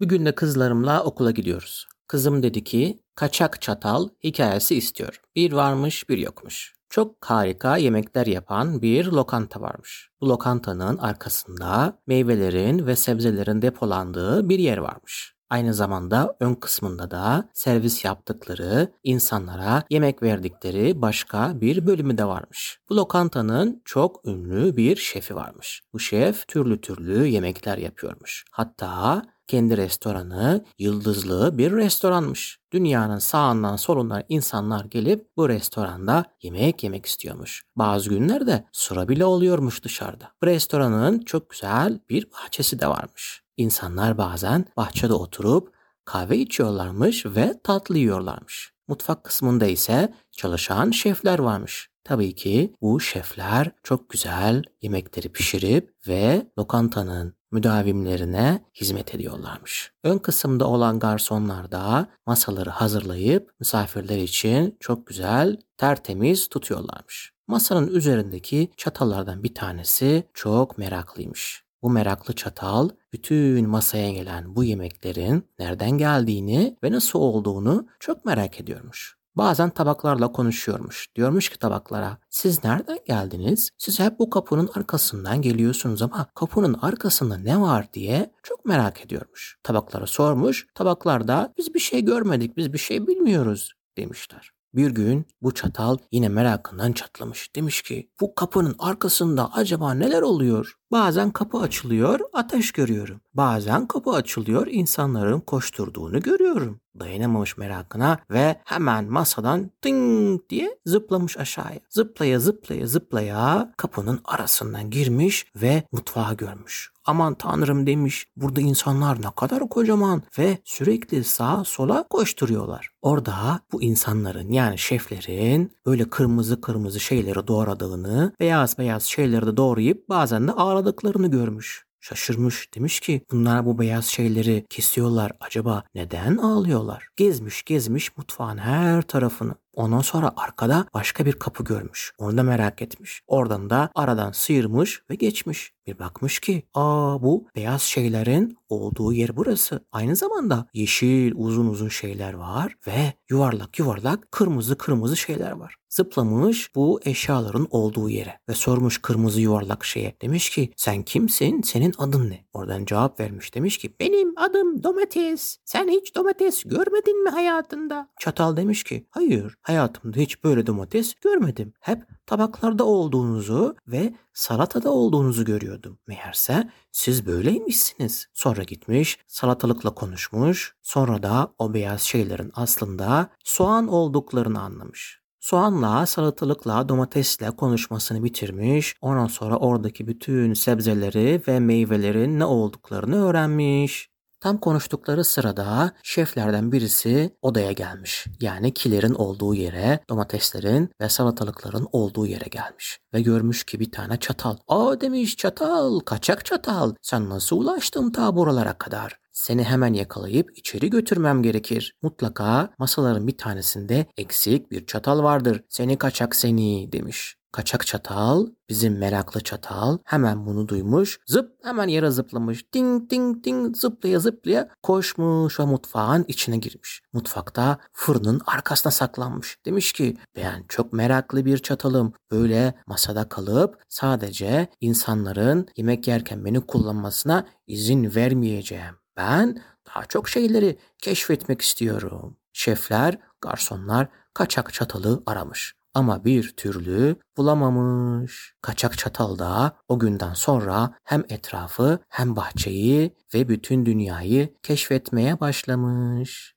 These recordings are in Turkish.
Bir gün de kızlarımla okula gidiyoruz. Kızım dedi ki kaçak çatal hikayesi istiyor. Bir varmış bir yokmuş. Çok harika yemekler yapan bir lokanta varmış. Bu lokantanın arkasında meyvelerin ve sebzelerin depolandığı bir yer varmış. Aynı zamanda ön kısmında da servis yaptıkları, insanlara yemek verdikleri başka bir bölümü de varmış. Bu lokantanın çok ünlü bir şefi varmış. Bu şef türlü türlü yemekler yapıyormuş. Hatta kendi restoranı yıldızlı bir restoranmış. Dünyanın sağından solundan insanlar gelip bu restoranda yemek yemek istiyormuş. Bazı günlerde sıra bile oluyormuş dışarıda. Bu restoranın çok güzel bir bahçesi de varmış. İnsanlar bazen bahçede oturup kahve içiyorlarmış ve tatlı yiyorlarmış. Mutfak kısmında ise çalışan şefler varmış. Tabii ki bu şefler çok güzel yemekleri pişirip ve lokantanın müdavimlerine hizmet ediyorlarmış. Ön kısımda olan garsonlar da masaları hazırlayıp misafirler için çok güzel, tertemiz tutuyorlarmış. Masanın üzerindeki çatallardan bir tanesi çok meraklıymış. Bu meraklı çatal bütün masaya gelen bu yemeklerin nereden geldiğini ve nasıl olduğunu çok merak ediyormuş. Bazen tabaklarla konuşuyormuş. Diyormuş ki tabaklara siz nereden geldiniz? Siz hep bu kapının arkasından geliyorsunuz ama kapının arkasında ne var diye çok merak ediyormuş. Tabaklara sormuş. Tabaklar da biz bir şey görmedik biz bir şey bilmiyoruz demişler. Bir gün bu çatal yine merakından çatlamış. Demiş ki bu kapının arkasında acaba neler oluyor? Bazen kapı açılıyor, ateş görüyorum. Bazen kapı açılıyor, insanların koşturduğunu görüyorum. Dayanamamış merakına ve hemen masadan ting diye zıplamış aşağıya. Zıplaya zıplaya zıplaya kapının arasından girmiş ve mutfağı görmüş. Aman tanrım demiş burada insanlar ne kadar kocaman ve sürekli sağa sola koşturuyorlar. Orada bu insanların yani şeflerin böyle kırmızı kırmızı şeyleri doğradığını, beyaz beyaz şeyleri de doğrayıp bazen de ağladıklarını görmüş. Şaşırmış demiş ki bunlar bu beyaz şeyleri kesiyorlar acaba neden ağlıyorlar? Gezmiş gezmiş mutfağın her tarafını. Ondan sonra arkada başka bir kapı görmüş. Onu da merak etmiş. Oradan da aradan sıyırmış ve geçmiş. Bir bakmış ki aa bu beyaz şeylerin olduğu yer burası. Aynı zamanda yeşil uzun uzun şeyler var ve yuvarlak yuvarlak kırmızı kırmızı şeyler var. Zıplamış bu eşyaların olduğu yere ve sormuş kırmızı yuvarlak şeye. Demiş ki sen kimsin? Senin adın ne? Oradan cevap vermiş. Demiş ki benim adım domates. Sen hiç domates görmedin mi hayatında? Çatal demiş ki hayır hayatımda hiç böyle domates görmedim. Hep tabaklarda olduğunuzu ve salatada olduğunuzu görüyordum. Meğerse siz böyleymişsiniz. Sonra gitmiş salatalıkla konuşmuş. Sonra da o beyaz şeylerin aslında soğan olduklarını anlamış. Soğanla, salatalıkla, domatesle konuşmasını bitirmiş. Ondan sonra oradaki bütün sebzeleri ve meyvelerin ne olduklarını öğrenmiş. Tam konuştukları sırada şeflerden birisi odaya gelmiş. Yani kilerin olduğu yere, domateslerin ve salatalıkların olduğu yere gelmiş. Ve görmüş ki bir tane çatal. Aa demiş çatal, kaçak çatal. Sen nasıl ulaştın ta buralara kadar? Seni hemen yakalayıp içeri götürmem gerekir. Mutlaka masaların bir tanesinde eksik bir çatal vardır. Seni kaçak seni demiş. Kaçak çatal, bizim meraklı çatal hemen bunu duymuş. Zıp hemen yere zıplamış. Ding ding ding zıplaya zıplaya koşmuş ve mutfağın içine girmiş. Mutfakta fırının arkasına saklanmış. Demiş ki ben çok meraklı bir çatalım. Böyle masada kalıp sadece insanların yemek yerken beni kullanmasına izin vermeyeceğim. Ben daha çok şeyleri keşfetmek istiyorum. Şefler, garsonlar kaçak çatalı aramış ama bir türlü bulamamış. Kaçak çatal da o günden sonra hem etrafı hem bahçeyi ve bütün dünyayı keşfetmeye başlamış.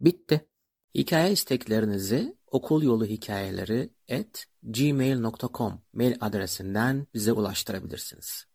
Bitti. Hikaye isteklerinizi okul yolu hikayeleri at gmail.com mail adresinden bize ulaştırabilirsiniz.